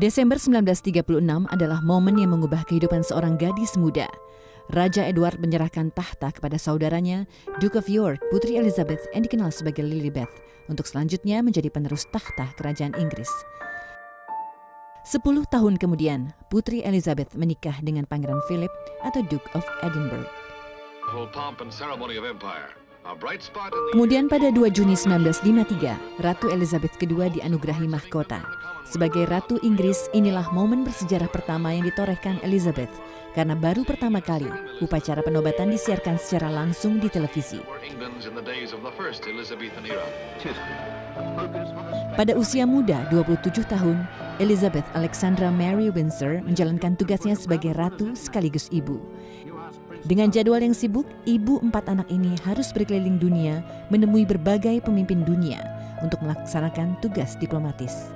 Desember 1936 adalah momen yang mengubah kehidupan seorang gadis muda. Raja Edward menyerahkan tahta kepada saudaranya, Duke of York, Putri Elizabeth yang dikenal sebagai Lilibeth, untuk selanjutnya menjadi penerus tahta kerajaan Inggris. Sepuluh tahun kemudian, Putri Elizabeth menikah dengan Pangeran Philip atau Duke of Edinburgh. Kemudian pada 2 Juni 1953, Ratu Elizabeth II dianugerahi mahkota. Sebagai Ratu Inggris, inilah momen bersejarah pertama yang ditorehkan Elizabeth karena baru pertama kali upacara penobatan disiarkan secara langsung di televisi. Pada usia muda 27 tahun, Elizabeth Alexandra Mary Windsor menjalankan tugasnya sebagai ratu sekaligus ibu. Dengan jadwal yang sibuk, ibu empat anak ini harus berkeliling dunia menemui berbagai pemimpin dunia untuk melaksanakan tugas diplomatis.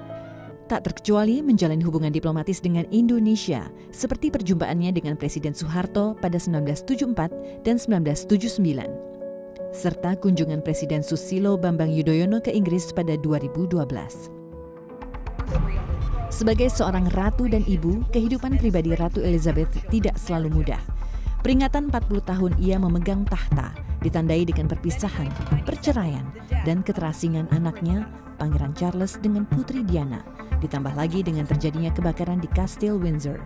Tak terkecuali menjalin hubungan diplomatis dengan Indonesia, seperti perjumpaannya dengan Presiden Soeharto pada 1974 dan 1979, serta kunjungan Presiden Susilo Bambang Yudhoyono ke Inggris pada 2012. Sebagai seorang ratu dan ibu, kehidupan pribadi Ratu Elizabeth tidak selalu mudah. Peringatan 40 tahun ia memegang tahta, ditandai dengan perpisahan, perceraian, dan keterasingan anaknya, Pangeran Charles dengan Putri Diana, ditambah lagi dengan terjadinya kebakaran di Kastil Windsor.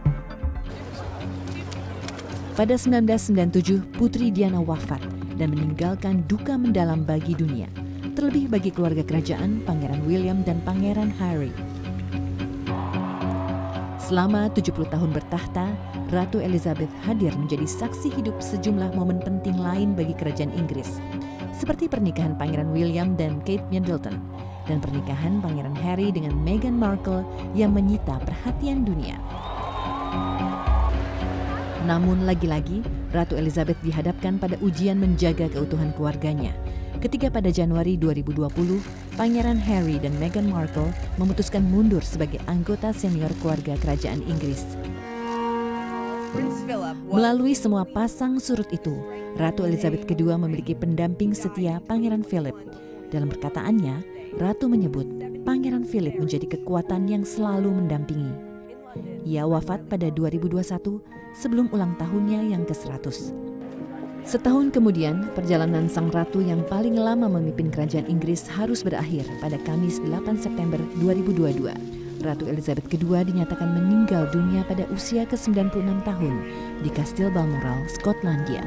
Pada 1997, Putri Diana wafat dan meninggalkan duka mendalam bagi dunia, terlebih bagi keluarga kerajaan Pangeran William dan Pangeran Harry. Selama 70 tahun bertahta, Ratu Elizabeth hadir menjadi saksi hidup sejumlah momen penting lain bagi kerajaan Inggris, seperti pernikahan Pangeran William dan Kate Middleton, dan pernikahan Pangeran Harry dengan Meghan Markle yang menyita perhatian dunia. Namun lagi-lagi, Ratu Elizabeth dihadapkan pada ujian menjaga keutuhan keluarganya – ketika pada Januari 2020, Pangeran Harry dan Meghan Markle memutuskan mundur sebagai anggota senior keluarga kerajaan Inggris. Melalui semua pasang surut itu, Ratu Elizabeth II memiliki pendamping setia Pangeran Philip. Dalam perkataannya, Ratu menyebut Pangeran Philip menjadi kekuatan yang selalu mendampingi. Ia wafat pada 2021 sebelum ulang tahunnya yang ke-100. Setahun kemudian, perjalanan sang ratu yang paling lama memimpin kerajaan Inggris harus berakhir pada Kamis 8 September 2022. Ratu Elizabeth II dinyatakan meninggal dunia pada usia ke-96 tahun di Kastil Balmoral, Skotlandia.